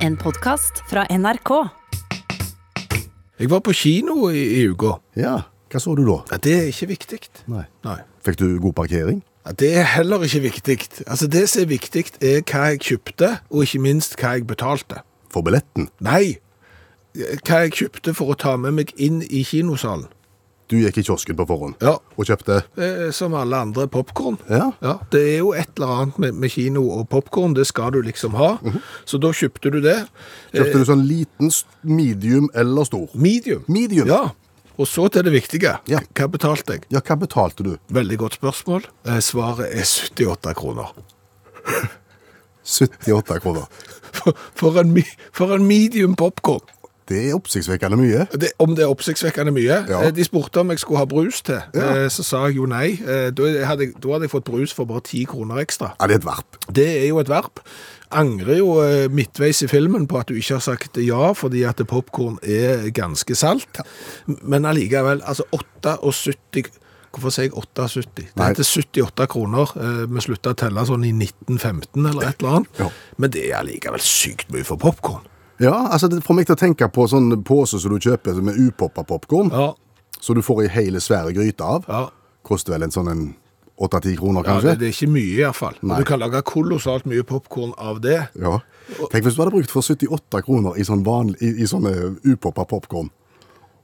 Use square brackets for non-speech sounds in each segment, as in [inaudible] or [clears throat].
En podkast fra NRK. Jeg var på kino i, i uka. Ja, hva så du da? Ja, det er ikke viktig. Nei. Nei. Fikk du god parkering? Ja, det er heller ikke viktig. Altså, det som er viktig, er hva jeg kjøpte, og ikke minst hva jeg betalte. For billetten? Nei, hva jeg kjøpte for å ta med meg inn i kinosalen. Du gikk i kiosken på forhånd Ja, og kjøpte eh, som alle andre popkorn. Ja. Ja, det er jo et eller annet med, med kino og popkorn, det skal du liksom ha. Så da kjøpte du det. Kjøpte du sånn liten, medium eller stor? Medium. Medium? Ja. Og så til det viktige. Ja. Hva betalte jeg? Ja, hva betalte du? Veldig godt spørsmål. Eh, Svaret er 78 kroner. [laughs] 78 kroner. For, for, en, for en medium popkorn. Det er oppsiktsvekkende mye. Det, om det er oppsiktsvekkende mye. Ja. Eh, De spurte om jeg skulle ha brus til. Ja. Eh, Så sa jeg jo nei. Eh, Da hadde, jeg, da hadde jeg fått brus for bare 10 kroner ekstra. Ja, det er et verp. Det er jo et verp Angrer jo midtveis i filmen på at du ikke har sagt ja, fordi at popkorn er ganske salt. Men allikevel, altså 78 Hvorfor sier jeg 78? Det heter 78 kroner. Vi slutta å telle sånn i 1915 eller et eller annet. Men det er allikevel sykt mye for popkorn. Ja, altså det får meg til å tenke på sånn pose som du kjøper med upoppa popkorn, Ja, så du får ei hele svære gryte av. ja. Koster vel en sånn en 8-10 kroner, ja kanskje? det, det er ikke mye iallfall. Du kan lage kolossalt mye popkorn av det. Ja. Tenk hvis du hadde brukt for 78 kroner i, sånn vanlig, i, i sånne upoppa popkorn.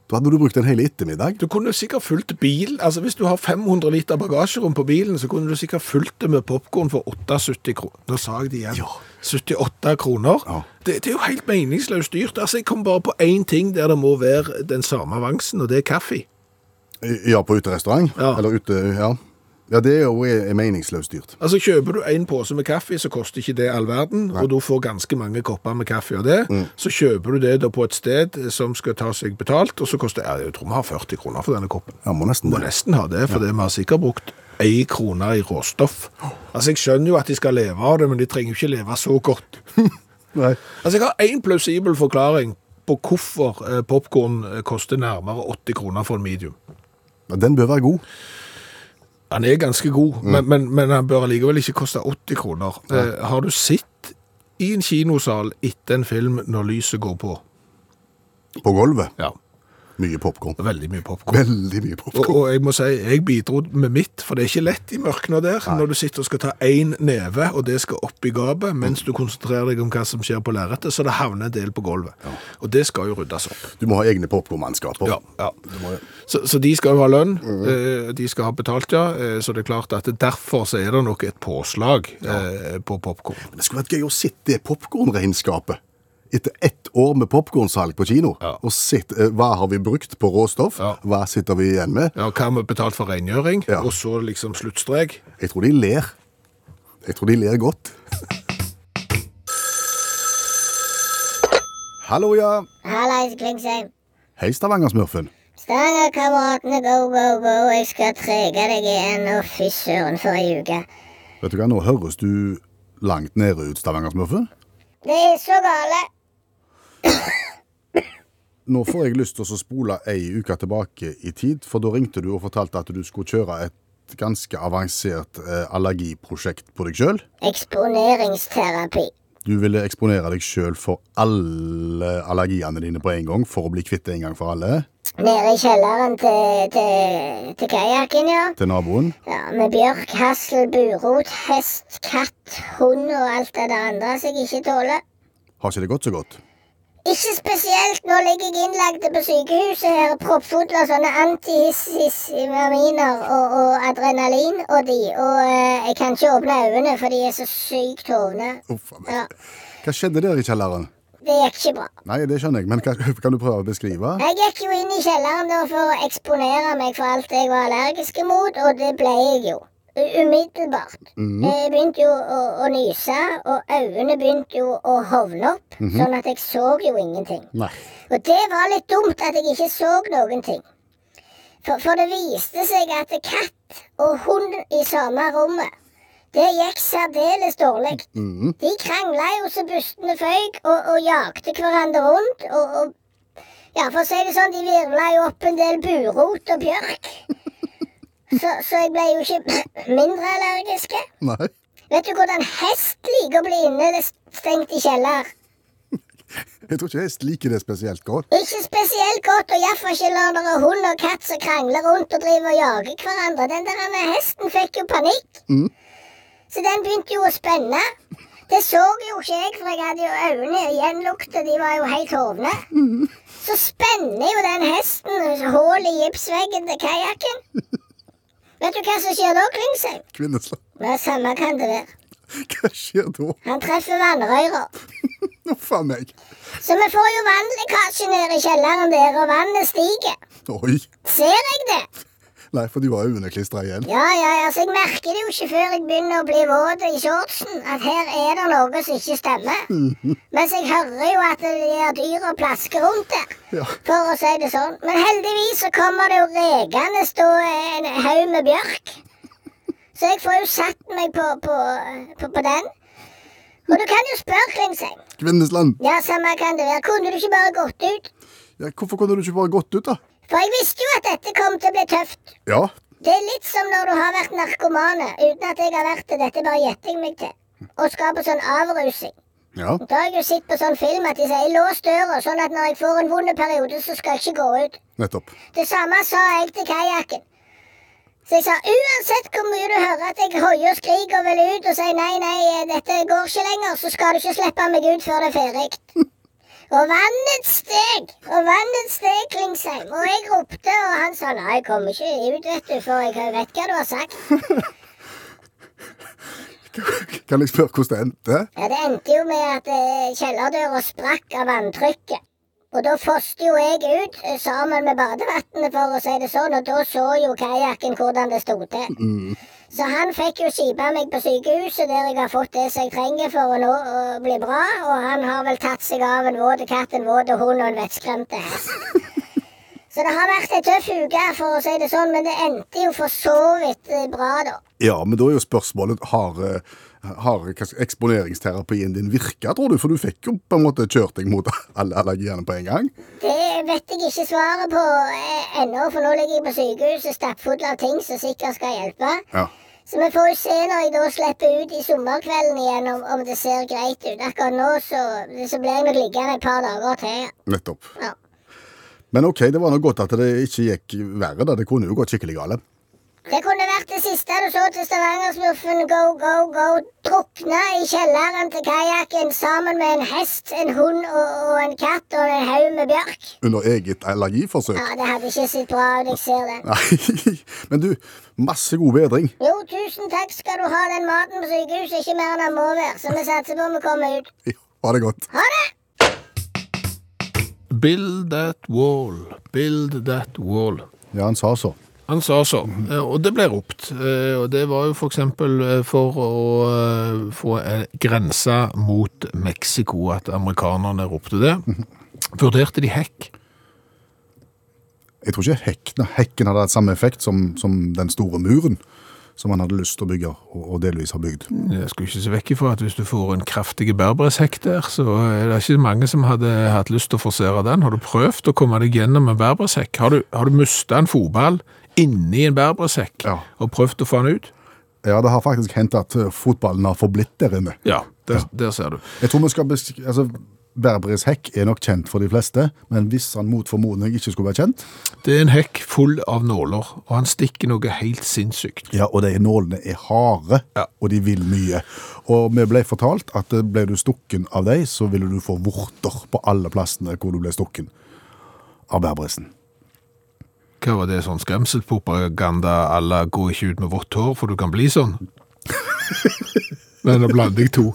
Da hadde du brukt en hel ettermiddag. Du kunne sikkert fulgt bil, altså hvis du har 500 liter bagasjerom på bilen, så kunne du sikkert fulgt det med popcorn for 78 kroner. Nå sa jeg det igjen. Ja. 78 kroner. Ja. Det, det er jo helt meningsløst dyrt. Altså, jeg kom bare på én ting der det må være den samme avansen, og det er kaffe. Ja, på uterestaurant. Ja. Eller ute, ja. Ja, det er jo er meningsløst dyrt. Altså, kjøper du en pose med kaffe, så koster ikke det all verden, og du får ganske mange kopper med kaffe av det. Mm. Så kjøper du det da på et sted som skal ta seg betalt, og så koster ja, jeg tror vi har 40 kroner for denne koppen. Ja, må nesten Må nesten ha det, for det vi har sikkert brukt ei krone i råstoff. Altså, jeg skjønner jo at de skal leve av det, men de trenger jo ikke leve så godt. [laughs] Nei. Altså, jeg har en plausibel forklaring på hvorfor popkorn popcorn eh, koster nærmere 80 kroner for en medium. Ja, Den bør være god. Han er ganske god, men, men, men han bør allikevel ikke koste 80 kroner. Eh, har du sett i en kinosal etter en film når lyset går på? På gulvet. Ja, Mye popkorn. veldig mye popcorn. Veldig mye Og, og jeg må si, jeg bidro med mitt, for det er ikke lett i mørkene der, når du sitter og skal ta én neve, og det skal opp i gapet, mens du konsentrerer deg om hva som skjer på lerretet, så det havner en del på gulvet. Og det skal jo ryddes opp. Du må ha egne popkornmannskaper. Ja, ja. Må- Så, så de skal jo ha lønn, Mm. de skal ha betalt, ja, eh, så det er klart at derfor så er det nok et påslag ja. på popcorn. Men Det skulle vært gøy å sitte det popkornregnskapet etter ett år med popkornsalg på kino. Ja. Og sett eh, hva har vi brukt på råstoff, Ja. hva sitter vi igjen med. Ja, hva har vi betalt for rengjøring, Ja. og så liksom sluttstrek. Jeg tror de ler. Jeg tror de ler godt. Hallo, ja. Hallais, Klingsheim. Hei, Stavanger-smurfen. Stangerkameratene, go, go, go. Jeg skal trege deg igjen, og fy søren for ei uke. Vet du hva, nå høres du langt nede ut, Stavanger-smurfen. Det er så gale. Nå får jeg lyst til å spole ei uke tilbake i tid, for da ringte du og fortalte at du skulle kjøre et ganske avansert eh, allergiprosjekt på deg sjøl. Eksponeringsterapi. Du ville eksponere deg sjøl for alle allergiene dine på en gang, for å bli kvitt det en gang for alle, Nede i kjelleren til, til, til kajakken, ja. til naboen. ja. Med bjørk, hassel, burot, hest, katt, hund og alt det der andre som jeg ikke tåler. Har ikke det gått så godt? Ikke spesielt. Nå ligger jeg innlagt på sykehuset her, proppfull av sånne antihistaminer og, og adrenalin og de. Og eh, jeg kan ikke åpne øynene, for de er så sykt hovne. Ja, Hva skjedde der i kjelleren? det gikk ikke bra. Nei, det skjønner jeg, men hva, [laughs] kan du prøve å beskrive? Jeg gikk jo inn i kjelleren da for å eksponere meg for alt jeg var allergisk mot, og det ble jeg jo. Umiddelbart. Jeg begynte jo å, å nyse, og øynene begynte jo å hovne opp, sånn at jeg så jo ingenting. Nei. Og det var litt dumt at jeg ikke så noen ting. For, for det viste seg at katt og hund i samme rommet, det gikk særdeles dårlig. De krangla jo så bustene føyk, og, og jakte hverandre rundt. Og, og ja, for å si det sånn, de virvla jo opp en del burot og bjørk. Så, så jeg ble jo ikke [clears throat] mindre allergisk. Nei. Vet du hvordan hest liker å bli innestengt i kjeller? Jeg tror ikke hest liker det spesielt godt. Ikke spesielt godt, og iallfall ikke når det er hund og katt som krangler rundt og driver og jager hverandre. Den der hesten fikk jo panikk. Så den begynte jo å spenne. Det så jo ikke jeg, for jeg hadde jo øynene gjenlukta, De var jo helt hovne. Så spenner jo den hesten hull i gipsveggen til kajakken. [laughs] Vet du hva som skjer da, Klingsheim? Kvinneslag. er Samme kan det være. Hva skjer da? Han treffer vannrøyra. [laughs] Nå a meg. Så vi får jo vannlekkasje ned i kjelleren der, og vannet stiger. Oi. Ser jeg det? Nei, for du var jo underklistra igjen. Ja, ja, altså jeg merker det jo ikke før jeg begynner å bli våt i shortsen, at her er det noe som ikke stemmer. Mens jeg hører jo at de dyr dyra plasker rundt der, Ja. for å si det sånn. Men heldigvis så kommer det jo rekende stå en haug med bjørk. Så jeg får jo satt meg på, på, på, på den. Og du kan jo spørre, Klingsheim. Kvinnesland. Ja, samme kan det være. Kunne du ikke bare gått ut? Ja, hvorfor kunne du ikke bare gått ut, da? For jeg visste jo at dette kom til å bli tøft. Ja. Det er litt som når du har vært narkomane, uten at jeg har vært det. Dette bare gjetter jeg meg til. Og skal på sånn avrusing. Ja. Da har jeg jo sett på sånn film at de sier 'lås døra', sånn at når jeg får en vond periode, så skal jeg ikke gå ut. Nettopp. Det samme sa jeg til kajakken. Så jeg sa uansett hvor mye du hører at jeg hoier og skriker og vil ut og sier nei, nei, dette går ikke lenger, så skal du ikke slippe meg ut før det er ferdig. Og vannet steg, og vannet steg, Klingsheim. Og jeg ropte, og han sa nei, jeg kommer ikke ut, vet du, for jeg vet hva du har sagt. [laughs] Kan jeg spørre hvordan det endte? Ja, Det endte jo med at eh, kjellerdøra sprakk av vanntrykket. Og da foste jo jeg ut eh, sammen med badevannet, for å si det sånn, og da så jo kajakken hvordan det sto til. Så han fikk jo skipa meg på sykehuset, der jeg har fått det som jeg trenger for å nå å bli bra, og han har vel tatt seg av en våt katt, en våt hund og en vettskremte hest. [laughs] Så det har vært ei tøff uke, for å si det sånn, men det endte jo for så vidt eh, bra, da. Ja, men da er jo spørsmålet har, eh, har eksponeringsterapien din virka, tror du? For du fikk jo på en måte kjørt deg mot [laughs] alle allergiene på en gang. Det vet jeg ikke svaret på eh, ennå, for nå ligger jeg på sykehuset stappfull av ting som sikkert skal hjelpe. Ja. Så vi får jo se når jeg da slipper ut i sommerkvelden igjen, om, om det ser greit ut. Akkurat nå så, så blir jeg nok liggende et par dager til. Nettopp. Ja. Men ok, det var nå godt at det ikke gikk verre, da. Det kunne jo gått skikkelig galt. Det kunne vært det siste du så til Stavangersmurfen go, go, go drukne i kjelleren til kajakken sammen med en hest, en hund og, og en katt og en haug med bjørk. Under eget allergiforsøk. Ja, det hadde ikke sett bra ut, jeg ser det. Nei, [laughs] men du, masse god bedring. Jo, tusen takk skal du ha. Den maten på sykehuset ikke mer enn den må være, så vi satser på at vi kommer ut. Jo, Ha det godt. Ha det! Build that wall, build that wall. Ja, han sa så. Han sa så, eh, og det ble ropt. Eh, Og det var jo for eksempel eh, for å få grensa grense mot Mexico, at amerikanerne ropte det. [laughs] Vurderte de hekk? Jeg tror ikke hekken, hekken hadde hatt samme effekt som, som den store muren som han hadde lyst til å bygge, og, og delvis har bygd. Jeg skulle ikke se vekk ifra at hvis du får en kraftig berbereshekk der, så er det ikke mange som hadde hatt lyst til å forsere den. Har du prøvd å komme deg gjennom en berbereshekk? Har du, har du mista en fotball inni en berbereshekk Ja. og prøvd å få den ut? Ja, det har faktisk hendt at eh, fotballen har forblitt der inne. Ja, der, der ser du. Jeg tror vi skal altså, Berberis hekk er nok kjent for de fleste, men hvis han mot formodning ikke skulle være kjent Det er en hekk full av nåler, og han stikker noe helt sinnssykt. Ja, og de nålene er harde, Ja. og de vil mye. Og vi ble fortalt at eh, ble du stukken av dem, så ville du få vorter på alle plassene hvor du ble stukken av berberisen. Hva var det, sånn skremselspropaganda alle går ikke ut med vått hår, for du kan bli sånn? [laughs] Men nå blander jeg to.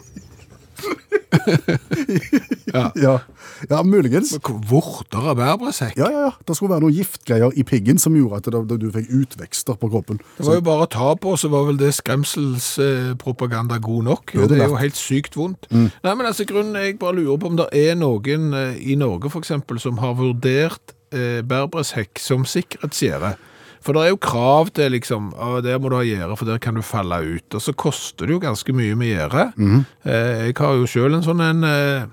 [laughs] Ja, ja muligens. Vorter av bærbresekk? Ja, ja, ja. Det skulle være noen giftgreier i piggen som gjorde at det, du fikk utvekster på kroppen. Det var jo bare å ta på, så var vel det skremselspropaganda god nok. Jo, det det er jo helt sykt vondt. Nei, men altså, grunnen jeg bare lurer på om det er noen eh, i Norge, for eksempel, som har vurdert eh, bærbresekk som sikkerhetsgjerde. For det er jo krav til liksom, der må du ha gjerde, for der kan du falle ut. Og så koster det jo ganske mye med gjerde. Eh, jeg har jo selv en sånn en eh,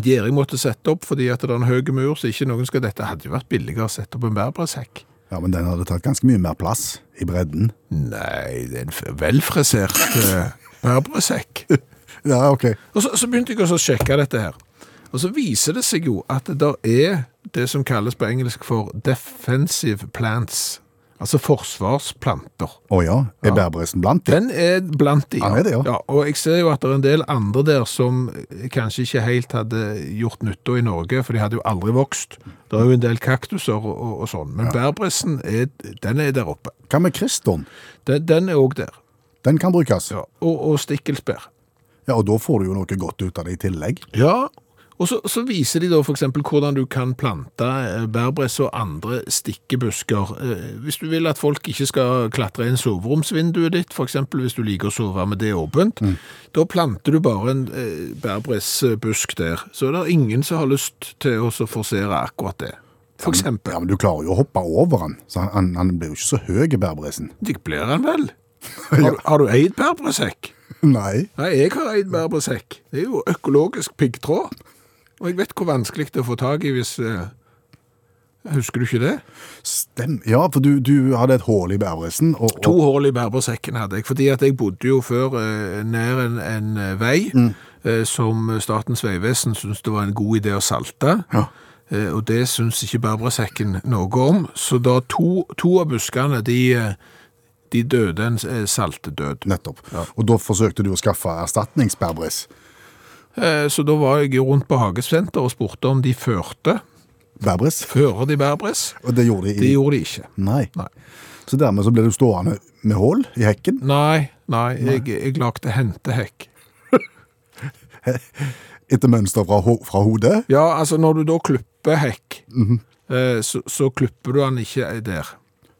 gjerde jeg måtte sette opp, fordi at det er en høy mur, så ikke noen skal dette. hadde jo vært billigere å sette opp en bærbresekk. Ja, men den hadde tatt ganske mye mer plass i bredden. Nei, det er en velfrisert uh, bærbrødsekk. [laughs] Ja, ok. Og så, så begynte jeg også å sjekke dette her. Og så viser det seg jo at det der er det som kalles på engelsk for defensive plants, altså forsvarsplanter. Å ja. Er bærbresen blant de? Den er blant de. Han er det, ja. Og jeg ser jo at det er en del andre der som kanskje ikke helt hadde gjort nytta i Norge, for de hadde jo aldri vokst. Det er jo en del kaktuser og, og, og sånn, men bærbresen er, den er der oppe. Hva med kriston? Den, den er òg der. Den kan brukes. Ja. Og, og stikkelsbær. Ja, og da får du jo noe godt ut av det i tillegg. Ja, og så, så viser de da eksempel hvordan du kan plante eh, bærbress og andre stikkebusker. Eh, Hvis du vil at folk ikke skal klatre inn soveromsvinduet ditt, eksempel hvis du liker å sove med det åpent, da planter du bare en eh, bærbressbusk der. Så er det ingen som har lyst til å forsere akkurat det. For eksempel. Ja, men du klarer jo å hoppe over han, så han, han, han blir jo ikke så høy, bærbressen. Det blir han vel? [laughs] Har, du- har du eid bærbreshekk? Nei. Nei, jeg har eid bærbreshekk. Det er jo økologisk piggtråd. Og jeg vet hvor vanskelig det er å få tak i hvis eh, Husker du ikke det? Stem. Ja, for du, du hadde et hål i bærbresen. Og, og, To hull i bærbrødsekken hadde jeg, fordi at jeg bodde jo før eh, nær en, en eh, vei eh, som Statens vegvesen syntes det var en god idé å salte. Ja. Eh, og det syns ikke bærbresekken noe om. Så da to, to av buskene, de, eh, de døde en saltdød. Nettopp. Nettopp. Og da forsøkte du å skaffe erstatningsbærbres. Eh, så da var jeg rundt på Hagesenter og spurte om de førte. Bærbres. Fører de bærbress? Og det gjorde de i Det gjorde de ikke. Nei. Nei. Så dermed så ble du stående med hull i hekken. Nei, nei, jeg, jeg lagde hentehekk. [laughs] Etter mønster fra, ho fra hodet. Ja, altså når du da klipper hekk, eh, så, så klipper du den ikke der.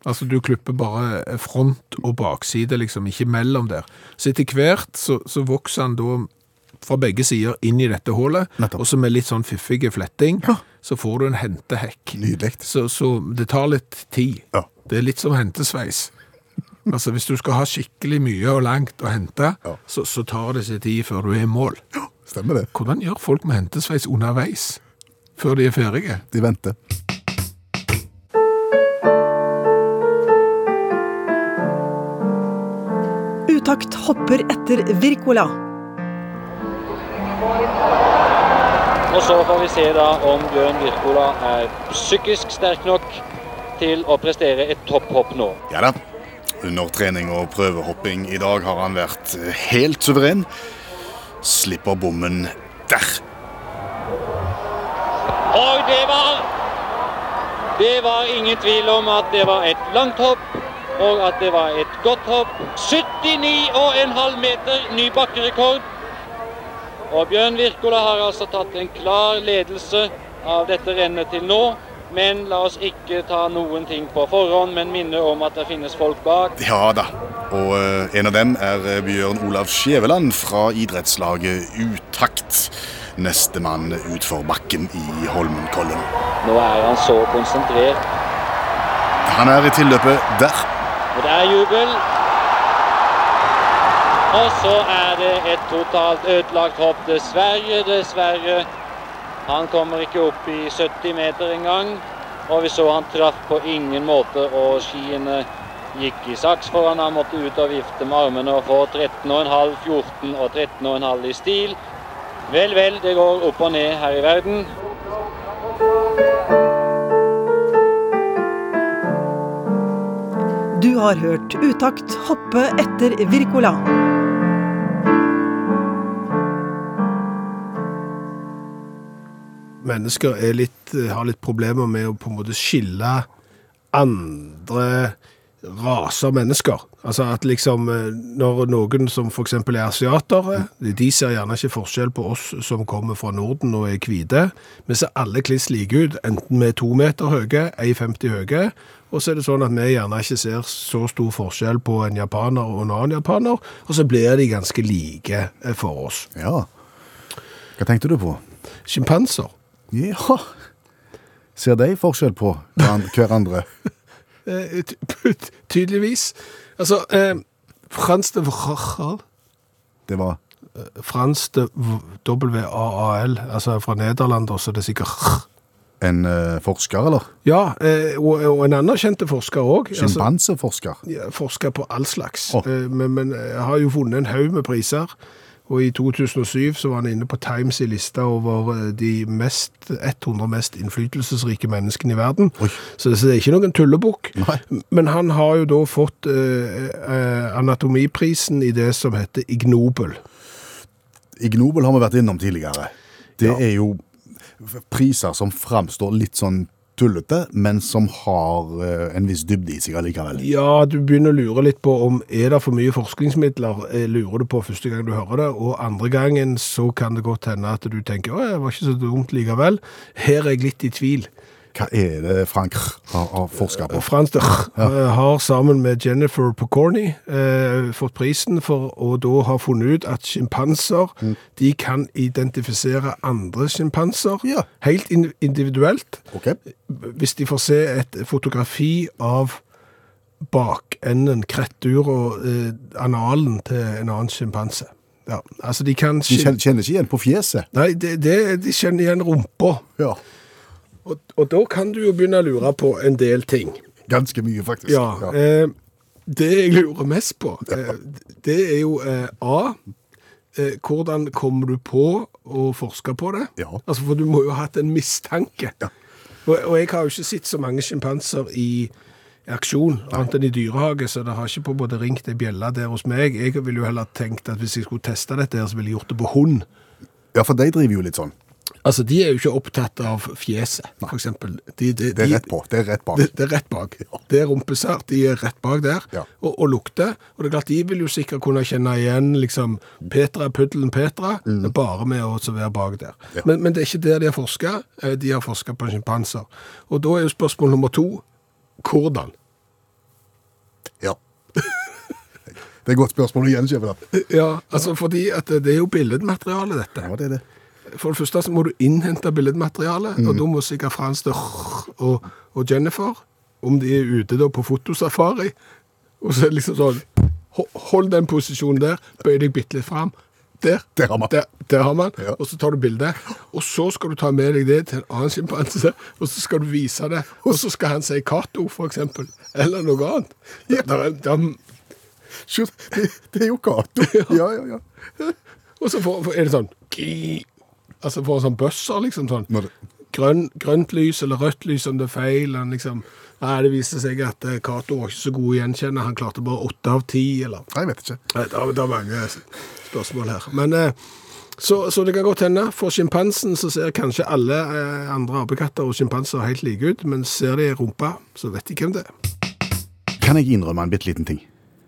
Altså du klipper bare front og bakside, liksom, ikke mellom der. Så etter hvert så, så vokser han da fra begge sider inn i dette hullet, Nettopp. og så med litt sånn fiffige fletting, Ja. så får du en hentehekk. Nydelig. Så, så det tar litt tid. Ja. Det er litt som hentesveis. [laughs] Altså hvis du skal ha skikkelig mye og langt å hente, Ja. så, så tar det seg tid før du er i mål. Stemmer det. Hvordan gjør folk med hentesveis underveis, før de er ferdige? De venter. Utakt hopper etter Wirkola. Og så får vi se da om Bjørn Wirkola er psykisk sterk nok til å prestere et topphopp nå. Ja da. Under trening og prøvehopping i dag har han vært helt suveren. Slipper bommen der. Og det var Det var ingen tvil om at det var et langt hopp, og at det var et godt hopp. 79,5 meter, ny bakkerekord. Og Bjørn Wirkola har altså tatt en klar ledelse av dette rennet til nå. Men la oss ikke ta noen ting på forhånd, men minne om at det finnes folk bak. Ja da. Og eh, en av dem er eh, Bjørn Olav Skjæveland fra idrettslaget Utakt. Nestemann utfor bakken i Holmenkollen. Nå er han så konsentrert. Han er i tilløpet der. Og det er jubel. Og så er det et totalt ødelagt hopp. Dessverre, dessverre. Han kommer ikke opp i 70 meter engang. Og vi så han traff på ingen måte, og skiene gikk i saks for han. Måtte ut og vifte med armene og få 13,5, 14 og 13,5 i stil. Vel, vel, det går opp og ned her i verden. Du har hørt Utakt hoppe etter Wirkola. Mennesker er litt, har litt problemer med å på en måte skille andre raser mennesker. Altså at liksom eh, når noen som eksempel er asiatere, de ser gjerne ikke forskjell på oss som kommer fra Norden og er hvite. Vi ser alle kliss like ut, enten vi er to meter høye, 1,50 høye, og så er det sånn at vi gjerne ikke ser så stor forskjell på en japaner og en annen japaner, og så blir de ganske like eh, for oss. Ja. Hva tenkte du på? Skimpanser. Ja. Ser de forskjell på hverandre-? [laughs] Eh, tydeligvis. Altså, eh, Frans de Vrachal Det var Frans de W-A-A-L, altså fra Nederland, så det er sikkert en eh, forsker, eller? Ja, eh, og, og en anerkjente forsker òg. Sjimpanseforsker. ja, forsker på all slags. Eh, men, men har jo vunnet en haug med priser. Og i 2007 så var han inne på Times i lista over eh, de mest, 100 mest innflytelsesrike menneskene i verden. Så det så det er ikke noen tullebukk. Men han har jo da fått eh, eh, anatomiprisen i det som heter Ignobel. Ignobel har vi vært innom tidligere. Det er jo priser som framstår litt sånn tullete, men som har eh, en viss dybde i seg allikevel. Ja, du begynner å lure litt på om er det for mye forskningsmidler, eh, lurer du på første gang du hører det, og andre gangen så kan det godt hende at du tenker, å, det var ikke så dumt likevel. Her er jeg litt i tvil. Hva er det Frank har, har forsket på? Frans de ja. har sammen med Jennifer Pocorny eh, fått prisen for å da ha funnet ut at skimpanser, de kan identifisere andre sjimpanser Ja. helt individuelt. Okay. Hvis de får se et fotografi av bakenden, krettur og eh, analen til en annen sjimpanse. Ja, altså de kan... De kjenner ikke igjen på fjeset. Nei, de, de, de kjenner igjen rumpa. Ja, Og, og da kan du jo begynne å lure på en del ting. ganske mye faktisk. Ja, eh, det jeg lurer mest på, eh, det er jo eh, A, eh, hvordan kommer du på å forske på det? Ja. Altså, for du må jo ha hatt en mistanke. Ja. Og, og jeg har jo ikke sett så mange skimpanser i aksjon, annet enn i dyrehage, så det har ikke på en måte ringt ei bjelle der hos meg. Jeg ville jo heller tenkt at hvis jeg skulle teste dette her, så ville jeg gjort det på hund. ja, for de driver jo litt sånn. Altså, de er jo ikke opptatt av fjeset, eksempel. De, de, Det er rett på. Det er rett bak. det, det er rett bak. Det er rumpesær, de er rett bak der, Ja. og, og lukter. Og det er klart, de vil jo sikkert kunne kjenne igjen liksom, Petra, puddelen Petra, bare med å være bak der. Mm. Ja. Men, men det er ikke der de har forska. De har forska på sjimpanser. Og da er jo spørsmål nummer to hvordan? Ja. Det er et godt spørsmål å sjef. Ja, altså fordi at det er jo billedmateriale, dette. Ja, det er det. For det første så må du innhente billedmateriale, Mm. og da må sikkert Frans og, og Jennifer, om de er ute da på fotosafari, og så er det liksom sånn, hold den posisjonen der, bøy deg bitte litt fram, der, Der har man. der, der har man, Ja. og så tar du bildet, og så skal du ta med deg det til en annen sjimpanse, og så skal du vise det, og så skal han si for eksempel, eller noe annet. Der, er- der, Det, det er jo Cato. [laughs] Ja, ja, ja. og så får, er det sånn, ki- altså for sånn bøsser, liksom sånn, Når det, grønn, grønt lys eller rødt lys om det er feil. Han liksom, nei, det viste seg at eh, Cato var ikke så god å gjenkjenne. Han klarte bare åtte av ti, eller nei, jeg vet ikke. Nei, det, er, det er mange spørsmål her. Men eh, så, så det kan godt hende. For sjimpansen så ser kanskje alle eh, andre apekatter og sjimpanser helt like ut, men ser de rumpa, så vet de hvem det er. Kan jeg innrømme en bitte liten ting?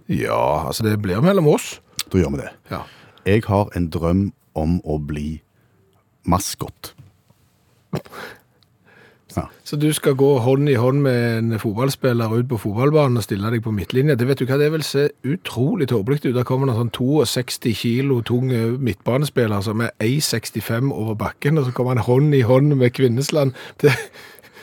Ja, altså det blir mellom oss. Da gjør vi det. Ja. Jeg har en drøm om å bli maskot. Ja. Så du skal gå hånd i hånd med en fotballspiller ut på fotballbanen og stille deg på midtlinje. Det vet du hva, det vil se utrolig tåpelig ut. Der kommer det en sånn 62 kilo tung midtbanespiller som er 1,65 over bakken, og så kommer han hånd i hånd med Kvinnesland. Det,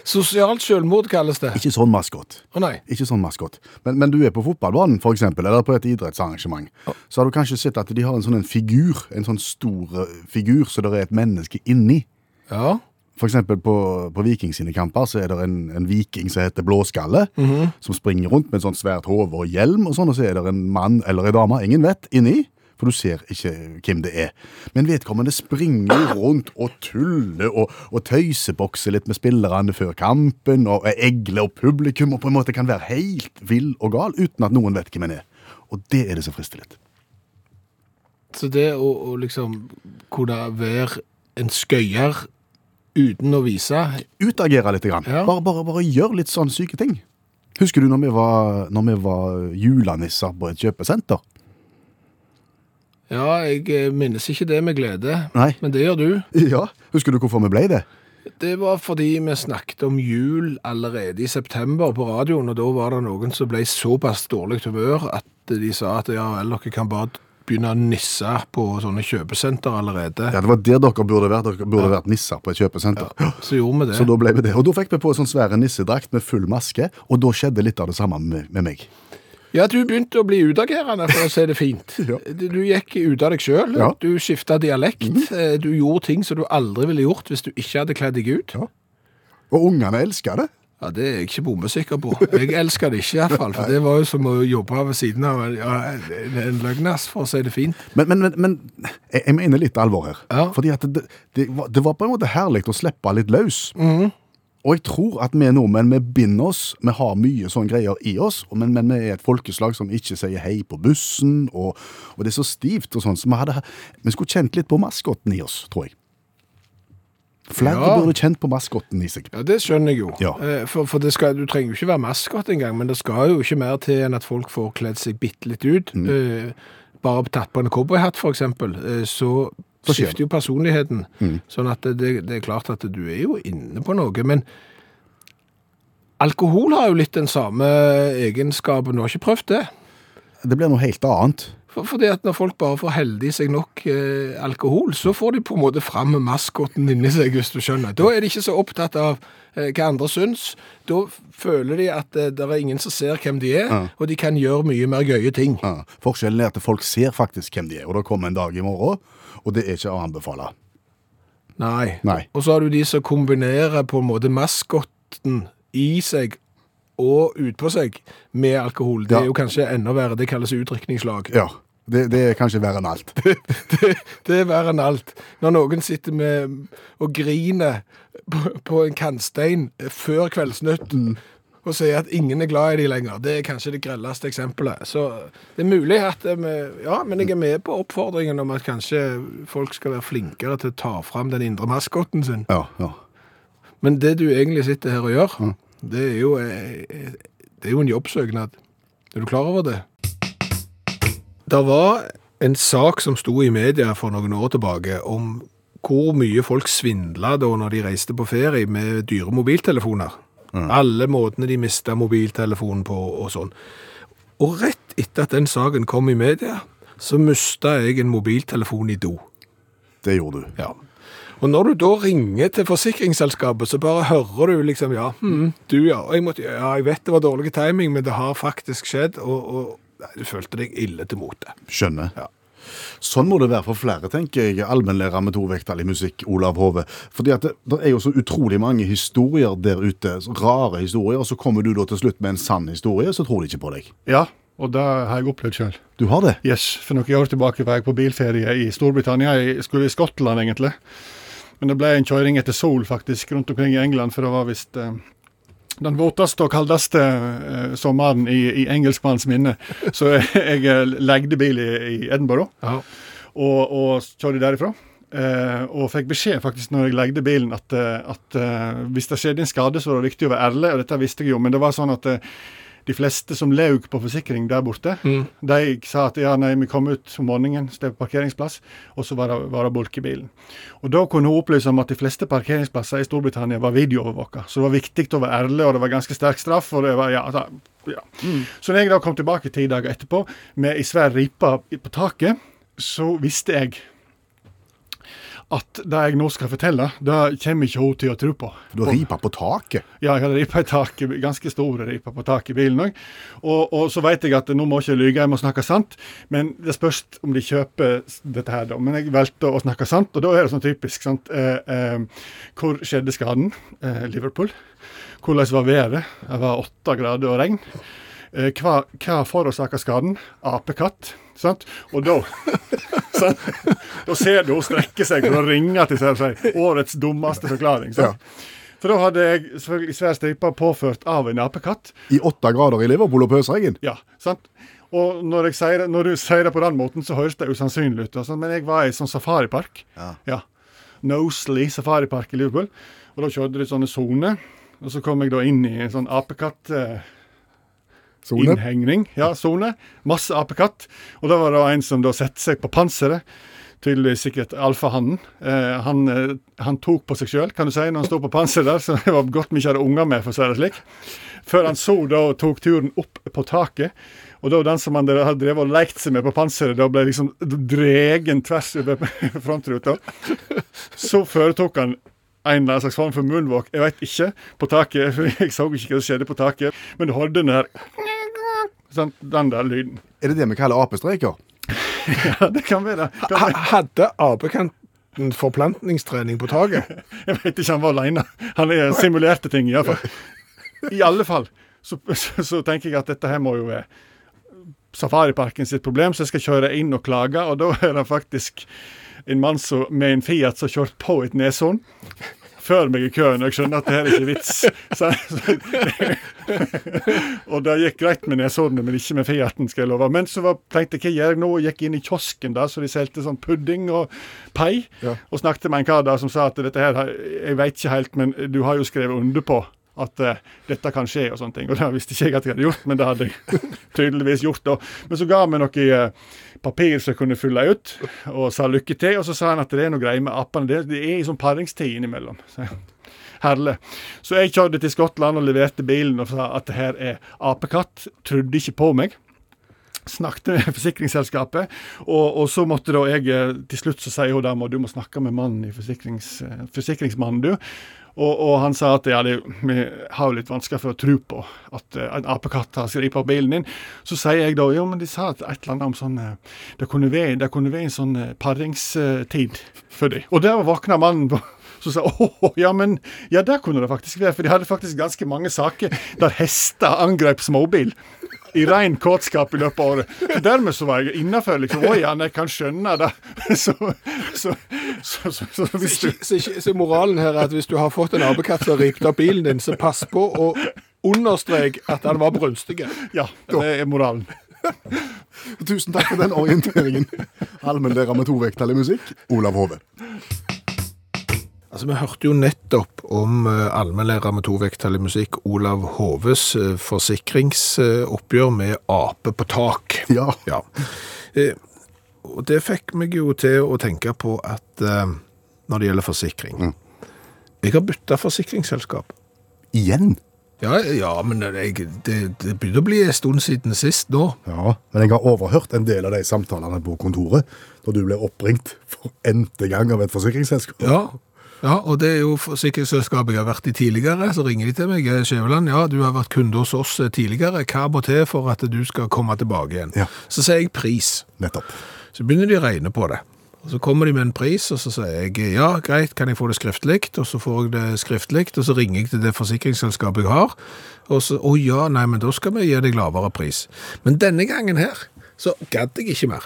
sosialt selvmord kalles det. Ikke sånn maskot. Å nei. Ikke sånn maskot. Men, men du er på fotballbanen, for eksempel, eller på et idrettsarrangement. Så har du kanskje sett at de har en sånn en figur, en sånn stor eh, figur, så det er et menneske inni. Ja. For eksempel på, på Viking sine kamper så er det en, en viking som heter Blåskalle, som springer rundt med en sånn svært hode og hjelm, og sånn, og så er det en mann eller en dame, ingen vet, inni, for du ser ikke hvem det er. Men vedkommende springer rundt og tuller og, og tøysebokser litt med spillerne før kampen, og egler egle og publikum, og på en måte kan være helt vill og gal, uten at noen vet hvem en er. Og det er det som frister litt. Så det å, å liksom kunne være en skøyer uten å vise Utagere litt. Grann. Ja. Bare, bare, bare gjør litt sånn syke ting. Husker du når vi var, når vi var julenisser på et kjøpesenter? Ja, jeg eh, minnes ikke det med glede, Nei. men det gjør du. [laughs] Ja. Husker du hvorfor vi ble det? Det var fordi vi snakket om jul allerede i september på radioen, og da var det noen som ble såpass dårlig humør at de sa at ja, vel, dere kan bare begynne å nisse på sånne kjøpesenter allerede. Ja, Det var der dere burde vært. Dere burde vært nisser på et kjøpesenter. Så gjorde vi det. Så da ble vi det. Og da fikk vi på en sånn svære nissedrakt med full maske, og da skjedde litt av det samme med, med meg. Ja, du begynte å bli utagerende, for å si det fint. [laughs] Ja. Du gikk ut av deg sjøl, Ja. Du skifta dialekt, Mm. du gjorde ting som du aldri ville gjort hvis du ikke hadde kledd deg ut. Ja. Og ungene elska det. Ja, Det er jeg ikke bombesikker på. Jeg elsker det ikke iallfall. For det var jo som å jobbe ved siden av ja, en- en løgnas, for å si det fint. Men, men, men, men jeg, mener litt alvor her. Ja. Fordi at det, det, var, det var på en måte herlig å slippe litt løs. Og jeg tror at vi nordmenn vi binder oss, vi har mye sånne greier i oss, men, men vi er et folkeslag som ikke sier hei på bussen, og, og det er så stivt og sånn. Så vi, hadde, vi skulle kjent litt på maskotten i oss, tror jeg. Flere Ja. burde kjent på maskotten i seg. Ja, Det skjønner jeg jo. Ja. Eh, For, for det skal, du trenger jo ikke være maskot engang, men det skal jo ikke mer til enn at folk får kledd seg bitte litt ut. Eh, bare tatt på en cowboyhatt, for eksempel, eh, så Så skjer skifter jo personligheten. Sånn at det, det, det er klart at du er jo inne på noe. Men alkohol har jo litt den samme egenskapen. Du har ikke prøvd det? Det blir noe helt annet. For, fordi at når folk bare får heldig seg nok eh, alkohol, så får de på en måte fram maskoten inni seg, hvis du skjønner. Da er de ikke så opptatt av eh, hva andre syns. Da føler de at eh, det er ingen som ser hvem de er, og de kan gjøre mye mer gøye ting. Ja. Forskjellen er at folk ser faktisk hvem de er, og det kommer en dag i morgen, og det er ikke å anbefale. Nei. Nei. Og så har du de som kombinerer på en måte maskotten i seg og utpå seg med alkohol. Det Ja. er jo kanskje enda verre. Det kalles utdrikningslag. Ja, det, det er kanskje verre enn alt. [laughs] det, det er verre enn alt. Når noen sitter med og griner på, på en kantstein før Kveldsnytt og sier at ingen er glad i de lenger, det er kanskje det grelleste eksempelet. Så det er mulig at vi Ja, men jeg er med på oppfordringen om at kanskje folk skal være flinkere til å ta fram den indre maskotten sin. Ja, ja. Men det du egentlig sitter her og gjør, det er jo, eh, det er jo en jobbsøknad. Er du klar over det? Det var en sak som sto i media for noen år tilbake om hvor mye folk svindla da når de reiste på ferie med dyre mobiltelefoner. Alle måtene de mista mobiltelefonen på og sånn. Og rett etter at den saken kom i media, så mista jeg en mobiltelefon i do. Det gjorde du. Ja. Og når du da ringer til forsikringsselskapet, så bare hører du liksom, ja, hm, du ja. Jeg, måtte, ja, jeg vet det var dårlig timing, men det har faktisk skjedd, og, og nei, du følte deg ille til mote. Skjønner. Ja. Sånn må det være for flere, tenker jeg, allmennlærer med i musikk, Olav Hove. Fordi at det, det er jo så utrolig mange historier der ute, rare historier, og så kommer du da til slutt med en sann historie, så tror de ikke på deg. Ja, og det har jeg opplevd sjøl. Du har det? Yes, for noen år tilbake var jeg på bilferie i Storbritannia. Jeg skulle i Skottland, egentlig. Men det ble en kjøring etter sol, faktisk, rundt omkring i England, for det var visst eh, den våteste og kaldeste eh, sommeren i, i engelskmanns minne. Så jeg, [laughs] jeg eh, legde bil i, i Edinburgh Ja. og, og kjørte derifra. Eh, og fikk beskjed faktisk når jeg legde bilen at, eh, at eh, hvis det skjedde en skade, så var det viktig å være ærlig, og dette visste jeg jo, men det var sånn at de fleste som laug på forsikring der borte, de sa at ja, nei, vi kom ut om morgenen, sted på parkeringsplass, og så var det, var det bulk i bilen. Og Da kunne hun opplyse om at de fleste parkeringsplasser i Storbritannia var videoovervåka. Så det var viktig å være ærlig, og det var ganske sterk straff. og det var, ja, da, ja. Så når jeg da kom tilbake ti dager etterpå med ei svær ripe på taket, så visste jeg at det jeg nå skal fortelle, det kommer ikke hun til å tro på. Du har ripa på taket. Ja, jeg hadde ripa i taket, ganske store riper på taket i bilen òg. Og, og så vet jeg at nå må jeg ikke lyge, jeg må snakke sant. Men det spørs om de kjøper dette her, da. Men jeg valgte å snakke sant, og da er det sånn typisk. sant? Eh, eh, hvor skjedde skaden? Eh, Liverpool. Hvordan var været? Det var åtte grader og regn. Eh, hva, hva forårsaker skaden? Apekatt. Sant? Og da [laughs] sant? Da ser du hun strekke seg for å ringe til seg og si 'årets dummeste forklaring'. Sant? For da hadde jeg selvfølgelig svær stripe påført av en apekatt. I åtte grader i Liverpool og pøsregn. Ja, sant? Og når, sier, når du sier det på den måten, så høres det usannsynlig ut. sånn, Men jeg var i sånn safaripark. Ja. Nosley safaripark i Liverpool. Og da kjørte de sånne soner. Og så kom jeg da inn i en sånn apekatt... Eh, Sone. innhegning. Ja, sone. Masse apekatt. Og da var det en som da satte seg på panseret. Tydeligvis sikkert alfahannen. Eh, han, eh, han tok på seg sjøl, kan du si, når han sto på panseret der. Så det var godt vi ikke hadde unger med, for å si det slik. Før han så da tok turen opp på taket. Og da den som han hadde drevet og lekt seg med på panseret, da ble liksom dregen tvers over [laughs] frontruta. Så foretok han en eller annen slags form for munnvåk, jeg veit ikke, på taket. For [laughs] jeg så ikke hva som skjedde på taket. Men du hørte den der sånn, Den der lyden. Er det det vi kaller apestreker? [laughs] Ja, det kan være. Kan være. Hadde apekanten forplantningstrening på taket? [laughs] Jeg vet ikke, han var aleine. Han er simulerte ting, iallfall. i alle fall så, så, så tenker jeg at dette her må jo være Safariparken sitt problem, så jeg skal kjøre inn og klage, og da er det faktisk en mann med en Fiat som har kjørt på et neshorn før meg i køen, og jeg skjønner at det her er ikke vits. [laughs] Så, så, og det gikk greit med neshornet, men ikke med Fiaten, skal jeg love. Men så var, tenkte jeg hva gjør jeg nå, og gikk inn i kiosken da, så de solgte sånn pudding og pai, Ja. og snakket med en kar der som sa at dette her, jeg veit ikke helt, men du har jo skrevet under på at uh, dette kan skje og sånne ting. Og det visste ikke jeg at jeg hadde gjort, men det hadde jeg [laughs] tydeligvis gjort. da. Men så ga vi noe eh, papir som jeg kunne fylle ut, og sa lykke til. Og så sa han at det er noe greier med appene. Det, det er sånn paringstid innimellom. Så, herlig. Så jeg kjørte til Skottland og leverte bilen og sa at det her er apekatt. Trodde ikke på meg. Snakket med [laughs] forsikringsselskapet, og, og så måtte da jeg eh, Til slutt så sier hun dama du må snakke med mannen i forsikrings, eh, forsikringsmannen, du. Og, og han sa at ja, det, vi har litt vansker for å tro på at eh, en apekatt har skripet på bilen din. Så sier jeg da jo, men de sa et eller annet om sånn eh, Det kunne være, det kunne være en sånn eh, paringstid for dem. Og der våkna mannen på [laughs] så sa åh, ja, men ja, det kunne det faktisk være. For de hadde faktisk ganske mange saker der hester angrep småbil. I ren kåtskap i løpet av året. Så dermed så var jeg innafor. Liksom, Å ja, jeg kan skjønne det. [laughs] Så, så, så, så, så hvis du Så, så, så moralen her er at hvis du har fått en apekatt som har ript opp bilen din, så pass på å understreke at han var brunstig. Ja, det er moralen. Tusen takk for den orienteringen. Allmennlærer med tovektig musikk, Olav Hove. Altså, Vi hørte jo nettopp om uh, allmennlærer med tovektig musikk, Olav Hoves eh, forsikringsoppgjør med ape på tak. Ja. Ja. Eh, og det fikk meg jo til å tenke på at eh, når det gjelder forsikring Jeg har bytta forsikringsselskap. Igjen. Ja, ja men jeg, det, det begynner å bli en stund siden sist nå. Ja, men jeg har overhørt en del av de samtalene på kontoret, da du ble oppringt for n-te gang av et forsikringsselskap. Ja. Ja, og det er jo forsikringsselskapet jeg har vært i tidligere. Så ringer de til meg. «Eh, Skjæveland, ja, du har vært kunde hos oss eh, tidligere. Hva må til for at du skal komme tilbake igjen? Ja. Så sier jeg pris. Nettopp. Så begynner de å regne på det. Og Så kommer de med en pris, og så sier jeg ja, greit, kan jeg få det skriftlig? Og så får jeg det skriftlig, og så ringer jeg til det forsikringsselskapet jeg har. Og så å ja, nei, men da skal vi gi deg lavere pris. Men denne gangen her, så gadd jeg ikke mer.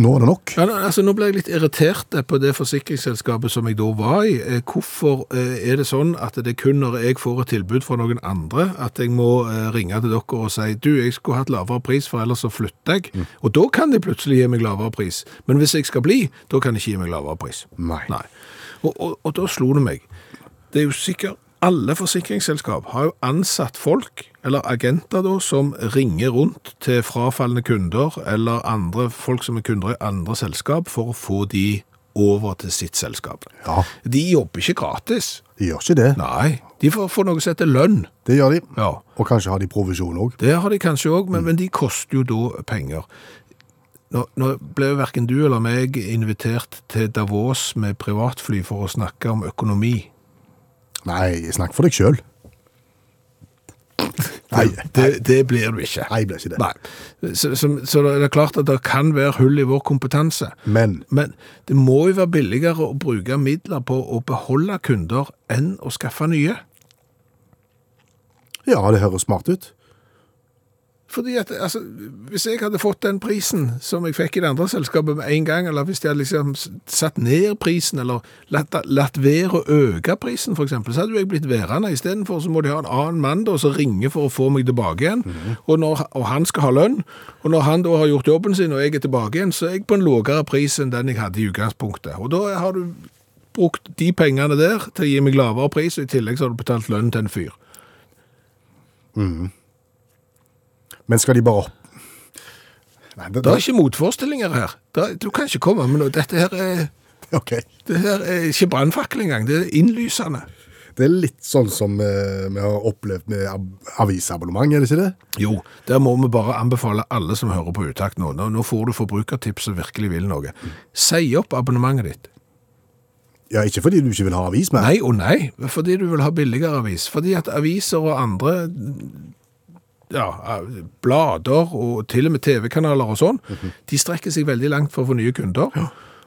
Nå er det nok. Ja, altså, nå ble jeg litt irritert på det forsikringsselskapet som jeg da var i. Eh, Hvorfor eh, er det sånn at det er kun når jeg får et tilbud fra noen andre, at jeg må eh, ringe til dere og si du, jeg skulle hatt lavere pris, for ellers så flytter jeg. Og da kan de plutselig gi meg lavere pris. Men hvis jeg skal bli, da kan de ikke gi meg lavere pris. Nei. Nei. Og, og, og da slo det meg. Det er jo sikkert alle forsikringsselskap har jo ansatt folk, eller agenter da, som ringer rundt til frafallende kunder, eller andre folk som er kunder i andre selskap, for å få de over til sitt selskap. Ja, De jobber ikke gratis. de gjør ikke det. Nei, de får får noe som heter lønn. Det gjør de. Ja, Og kanskje har de provisjon òg. det har de kanskje òg, men, men de koster jo da penger. Nå, nå ble verken du eller meg invitert til Davos med privatfly for å snakke om økonomi. Nei, snakk for deg sjøl. Nei, Det, det blir du ikke. nei, blir ikke det. Nei. Så, så, så det er klart at det kan være hull i vår kompetanse. Men Men det må jo være billigere å bruke midler på å beholde kunder enn å skaffe nye. ja, det høres smart ut. Fordi at, altså, Hvis jeg hadde fått den prisen som jeg fikk i det andre selskapet med en gang, eller hvis de hadde liksom satt ned prisen, eller latt, latt være å øke prisen, eksempel, så hadde jo jeg blitt værende. Istedenfor så må de ha en annen mann da, som ringer for å få meg tilbake igjen. og, når, og han skal ha lønn. Og når han da har gjort jobben sin, og jeg er tilbake igjen, så er jeg på en lavere pris enn den jeg hadde i utgangspunktet. Og da har du brukt de pengene der til å gi meg lavere pris, og i tillegg så har du betalt lønn til en fyr. Men skal de bare Nei, det, Det er ikke motforestillinger her. Er- du kan ikke komme med noe. Dette her er, [laughs] okay. det her er ikke brannfakkel engang. Det er innlysende. Det er litt sånn som eh, vi har opplevd med ab avisabonnement, er det ikke det? Jo, der må vi bare anbefale alle som hører på utakt nå. Nå, nå får du forbrukertips som virkelig vil noe. Si opp abonnementet ditt. Ja, ikke fordi du ikke vil ha avis mer. Nei og nei, fordi du vil ha billigere avis. Fordi at aviser og andre ja, blader og til og med TV-kanaler og sånn, de strekker seg veldig langt for å få nye kunder.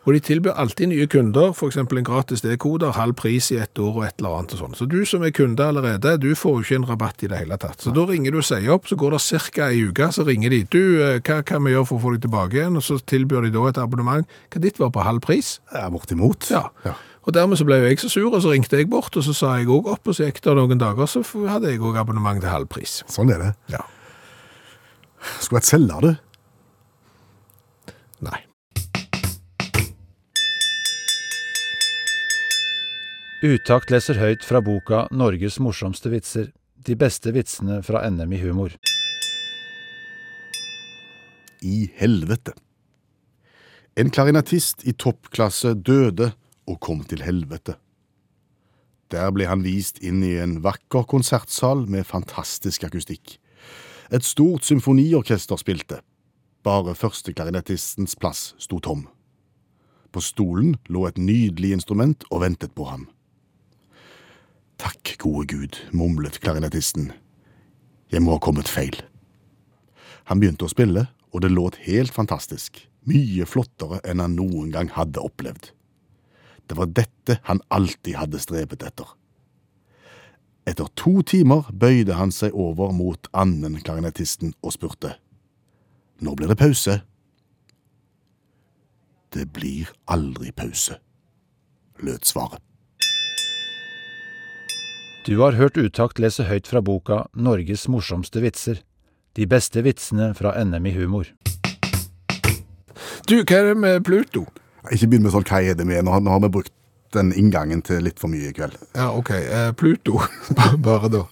Og de tilbyr alltid nye kunder, f.eks. en gratis D-koder, halv pris i ett år og et eller annet og sånn. Så du som er kunde allerede, du får jo ikke en rabatt i det hele tatt. Så da ringer du og sier opp, så går det ca. ei uke, så ringer de. Du, eh, hva kan vi gjøre for å få deg tilbake igjen? Og så tilbyr de da et abonnement. Hva ditt var på halv pris? Ja, bortimot. Ja. Ja. Og dermed så ble jo jeg så sur, og så ringte jeg bort, og så sa jeg òg opp, og så gikk det noen dager, så hadde jeg òg abonnement til halv pris. Sånn er det. Ja. Skulle vært selger, du. Nei. Utakt leser høyt fra boka Norges morsomste vitser. De beste vitsene fra NM i humor. I helvete. En klarinettist i toppklasse døde og kom til helvete. Der ble han vist inn i en vakker konsertsal med fantastisk akustikk. Et stort symfoniorkester spilte. Bare førsteklarinettistens plass sto tom. På stolen lå et nydelig instrument og ventet på ham. Takk, gode Gud, mumlet klarinettisten. Jeg må ha kommet feil. Han begynte å spille, og det låt helt fantastisk. Mye flottere enn han noen gang hadde opplevd. Det var dette han alltid hadde strebet etter. Etter to timer bøyde han seg over mot annen klarinettisten og spurte. Nå blir det pause. Det blir aldri pause, lød svaret. Du har hørt Utakt lese høyt fra boka Norges morsomste vitser. De beste vitsene fra NM i humor. Du, hva er det med Pluto? Ikke begynn med sånn hva er det med, nå har, nå har vi brukt den inngangen til litt for mye i kveld. Ja, OK. Eh, Pluto, [laughs] bare da.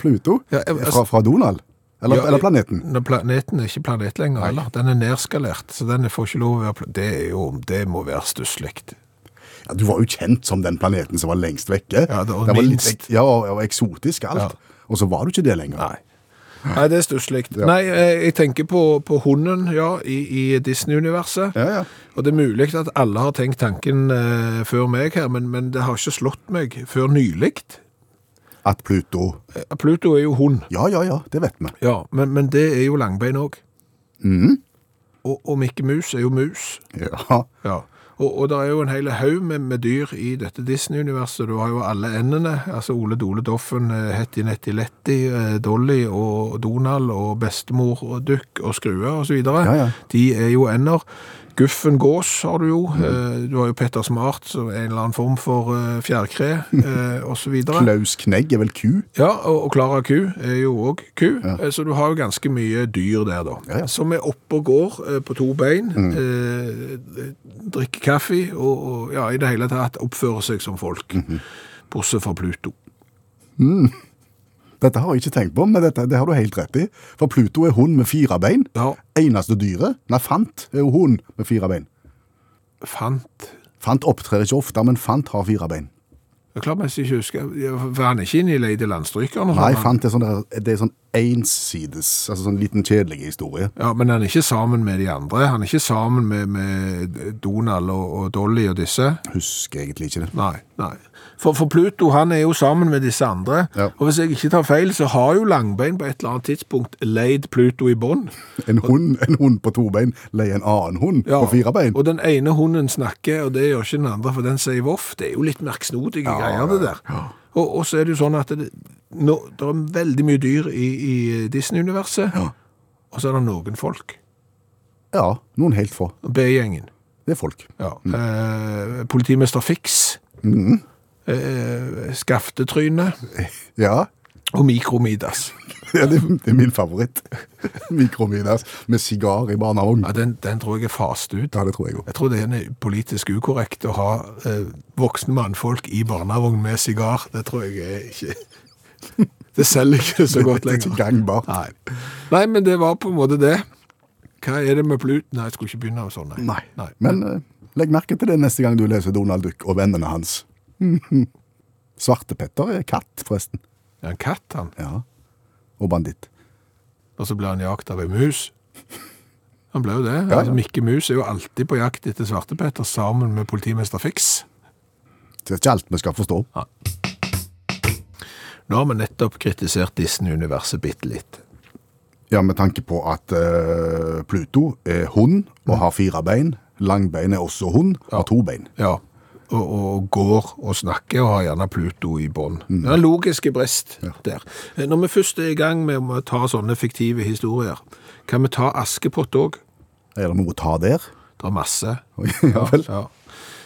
Pluto? Ja, jeg- fra, fra Donald? Eller, Ja, eller planeten? Planeten er ikke planet lenger, heller. Den er nedskalert, så den får ikke lov å være pla- Det er jo, det må være stusslig. Ja, du var jo kjent som den planeten som var lengst vekke. Ja, det var minst. ja, og, og eksotisk alt. Og så var du ikke det lenger. Nei. [laughs] Nei, det er stusslig. Ja. Nei, eh, jeg tenker på, på hunden, ja, i, i Disney-universet. Ja, ja. Og det er mulig at alle har tenkt tanken eh, før meg her, men, men det har ikke slått meg før nylig. At Pluto Eh, Pluto er jo hund. Ja, ja, ja, det vet vi. Ja, men, men det er jo langbein òg. Mm. Og, og Mikke Mus er jo mus. Ja. Ja. Og, og det er jo en hel haug med, med dyr i dette Disney-universet. Du har jo alle endene. Altså Ole Dole Doffen, eh, Hetty Netty Letty, eh, Dolly og Donald og bestemor og Duck og Skrue videre. Ja, ja. De er jo ender. Guffen Gås har du jo. Mm. Du har jo Petter Smart, som en eller annen form for eh, fjærkre, osv. så videre. Klaus Knegg er vel ku? Ja, og, Klara Ku er jo òg ku, Ja. så du har jo ganske mye dyr der, da. Ja, ja. Som er oppe og går eh, på to bein, mm. drikker kaffe og, og ja, i det hele tatt oppfører seg som folk. Bortsett fra Pluto. Dette har jeg ikke tenkt på, men dette, det har du helt rett i. For Pluto er hund med fire bein. Ja, Eneste dyret, nei, fant, er jo hund med fire bein. fant Fant opptrer ikke ofte, men fant har fire bein. Jeg klarer meg ikke huske, Var han ikke inne i Lady Landstrykeren. Nei, fant er sånn, der, det er sånn ensides, altså sånn liten kjedelig historie. Ja, men han er ikke sammen med de andre. Han er ikke sammen med, med Donald og, og Dolly og disse. Husker egentlig ikke det. Nei, nei. For, for Pluto han er jo sammen med disse andre, Ja. og hvis jeg ikke tar feil, så har jo Langbein på et eller annet tidspunkt leid Pluto i bånd. En hund, en hund på to bein leier en annen hund Ja, på fire bein. Og den ene hunden snakker, og det gjør ikke den andre, for den sier voff. Det er jo litt merksnodige greier, det der. Og, og så er det jo sånn at det, nå, det er veldig mye dyr i, i Disney-universet, og så er det noen folk. Ja, noen helt få. B-gjengen. Det er folk. Ja. Eh, politimester Fix. Eh, skaftetryne [laughs] Ja, og Mikromidas. [laughs] ja det, det er min favoritt. [laughs] Mikromidas med sigar i barnevogn. Ja, den, den tror jeg er fast ut. Ja, det tror jeg òg. Jeg tror det er politisk ukorrekt å ha eh, voksne mannfolk i barnevogn med sigar. Det tror jeg er ikke Det selger ikke så godt er lenger. Nei. Nei, men det var på en måte det. Hva er det med Plut? Nei, jeg skulle ikke begynne med sånn. Nei. Nei. Men uh, legg merke til det neste gang du leser Donald Duck og vennene hans. [laughs] Svartepetter er katt, forresten. Ja, en katt, han. Ja. Og banditt. Og så ble han jakt av ei mus. Han ble jo det. Ja, Altså. Mikke Mus er jo alltid på jakt etter Svartepetter sammen med politimester Fix. Det er ikke alt vi skal forstå. Nå har vi nettopp kritisert Disney-universet bitte litt. Ja, med tanke på at uh, Pluto er hund og har fire bein. Langbein er også hund, har to bein. Ja. Og, og går og snakker og har gjerne Pluto i bånd. Det er en logiske brist der. Eh, Når vi først er i gang med å ta sånne fiktive historier, kan vi ta Askepott òg? Er det noe å ta der? Det er masse. [laughs] ja vel. Ja.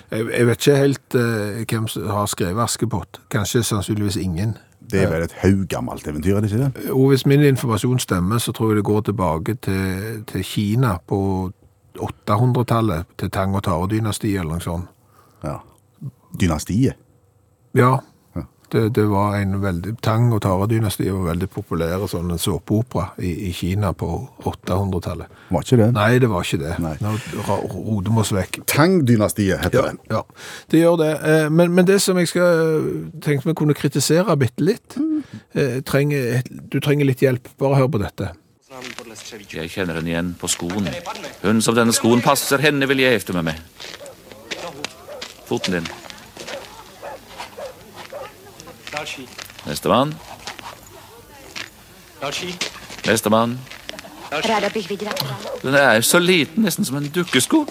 Jeg, jeg vet ikke helt uh, hvem som har skrevet Askepott. Kanskje sannsynligvis ingen. Det er vel et haugammelt eventyr, er det ikke det? Og hvis min informasjon stemmer, så tror jeg det går tilbake til, til Kina på 800-tallet, til Tang- og Tare-dynastiet eller noe sånt. Ja. Dynastiet. Ja, Ja. Det, det var en veldig, Tang- og Tare-dynastiet var veldig populære sånn en såpeopera i, i Kina på 800-tallet. Var ikke det? Nei, det var ikke det. Nei. Nå roter vi oss vekk. Tang-dynastiet heter Ja, det. ja, det gjør det. Eh, Men, men det som jeg skal tenkte vi kunne kritisere bitte litt, mm. trenger, du trenger litt hjelp. Bare hør på dette. Jeg kjenner henne igjen på skoen. Hun som denne skoen passer, henne vil jeg gifte meg med. Foten din. Nestemann. Nestemann. Rada bych viděla. Den er jo så liten, nesten som en dukkesko.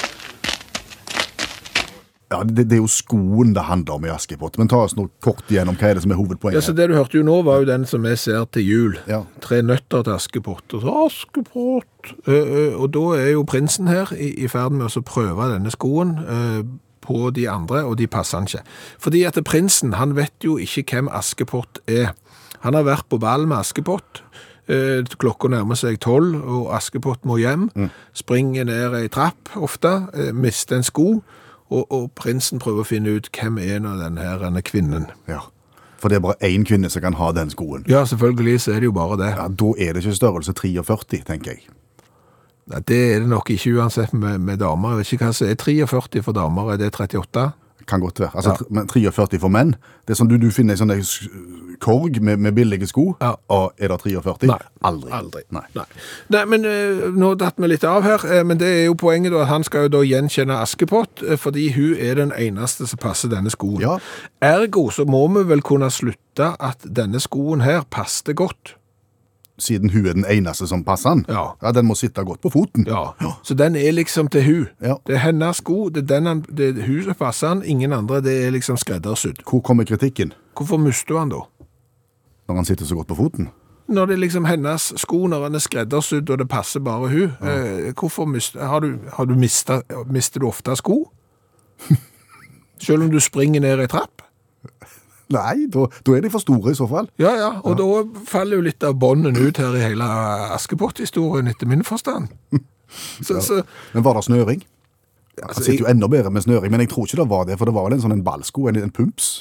Ja, det, det er jo skoen det handler om i Askepott. Men ta oss nå kort igjennom hva er det som er hovedpoenget. Ja, så Det du hørte jo nå, var jo den som vi ser til jul. Ja. Tre nøtter til Askepott. Og så Askepott! Uh, uh, Og da er jo prinsen her i, i ferd med å prøve denne skoen eh, på de andre, og de passer han ikke. Fordi at prinsen, han vet jo ikke hvem Askepott er. Han har vært på ball med Askepott. Eh, Klokka nærmer seg tolv, og Askepott må hjem. Springer ned ei trapp ofte, eh, mister en sko. Og, og prinsen prøver å finne ut hvem er nå denne denne kvinnen. Ja. For det er bare én kvinne som kan ha den skoen. Ja, selvfølgelig så er det jo bare det. Ja, Da er det ikke størrelse 43, tenker jeg. Det er det nok ikke uansett med, med damer. Jeg vet ikke hva som er 43 for damer. Er det 38? Kan godt være. Altså, Ja. Men 43 for menn. Det er sånn du, du finner en sånn korg med, med billige sko, Ja. og er det 43? Nei. Aldri. Aldri. Nei. Nei, Nei men uh, nå datt vi litt av her. eh, men det er jo poenget da, at han skal jo da gjenkjenne Askepott, eh, fordi hun er den eneste som passer denne skoen. Ja. Ergo så må vi vel kunne slutte at denne skoen her passer godt. Siden hun er den eneste som passer den. Ja. Den må sitte godt på foten. Ja. Så den er liksom til hun. Ja. Det er hennes sko, det er, den han, det er hun som passer den, ingen andre. Det er liksom skreddersydd. Hvor kommer kritikken? Hvorfor mister han da? Når han sitter så godt på foten? Når det er liksom hennes sko, når han er skreddersydd og det passer bare hun, eh, hvorfor mister har du, har du mistet, mister du ofte sko? [laughs] Selv om du springer ned i trapp? Nei, da, da er de for store i så fall. Ja, ja, og da faller jo litt av bånden ut her i hele Askepott-historien, etter min forstand. [laughs] Så, så, Men var det snøring? Altså, sitter jo enda bedre med snøring, men jeg tror ikke det var det, for det var vel en sånn en ballsko, en, en pumps.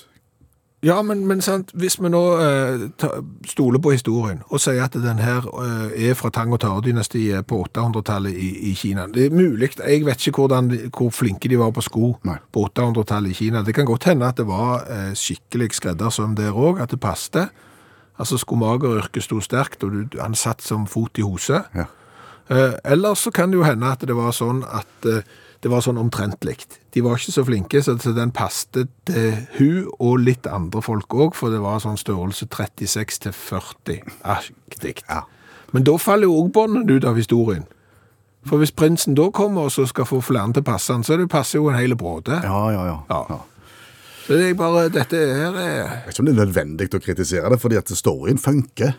Ja, men, men sant, hvis vi nå eh, ta, stoler på historien og sier at den her eh, er fra Tang- og Tare-dynastiet på 800-tallet i, i Kina. Det er mulig, jeg vet ikke hvordan, hvor flinke de var på sko Nei. på 800-tallet i Kina. Det kan godt hende at det var eh, skikkelig skreddersøm der òg, at det passte. Altså skomageryrket sto sterkt, og du, han satt som fot i hose. Ja. Eh, Eller så kan det jo hende at det var sånn at eh, det var sånn omtrent likt. De var ikke så flinke, så den passet til hun og litt andre folk òg, for det var sånn størrelse 36 til 40-aktig. Ja. Men da faller jo òg båndene ut av historien. For hvis prinsen da kommer og så skal få flere til å passe han, så det passer jo en hel bråde. Ja, ja, ja. Ja. ja. Så det er bare, dette her er Jeg vet ikke om det er nødvendig å kritisere det, fordi at storyen funker.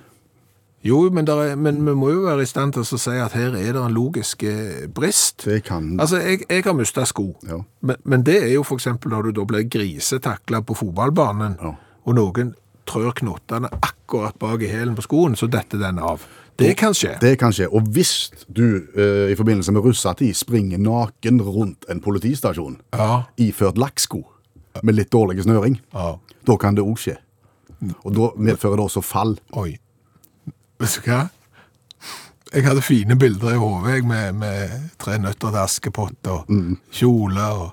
Jo, men, er, men vi må jo være i stand til å si at her er det en logisk eh, brist. Det kan Altså, jeg, jeg har mista sko, Ja. men, men det er jo f.eks. når du da blir grisetakla på fotballbanen, Ja. og noen trør knottene akkurat bak i hælen på skoen, så detter den av. Det kan skje. Det kan skje. Og hvis du uh, i forbindelse med russetid springer naken rundt en politistasjon Ja. iført lakksko med litt dårlig snøring, Ja. da kan det òg skje. Og da medfører det også fall. Oi. Vet du hva? Jeg hadde fine bilder i hodet med, med tre nøtter til Askepott og kjole og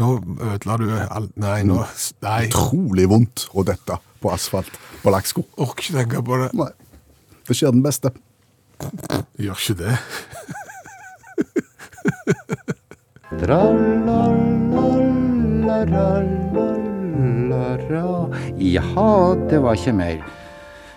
Nå ødela du alt Nei, nå Nei. Utrolig vondt å dette på asfalt på lakksko. Orker ikke tenke på det. Nei. Det skjer den beste. Gjør ikke det. Jaha, det var ikke mer.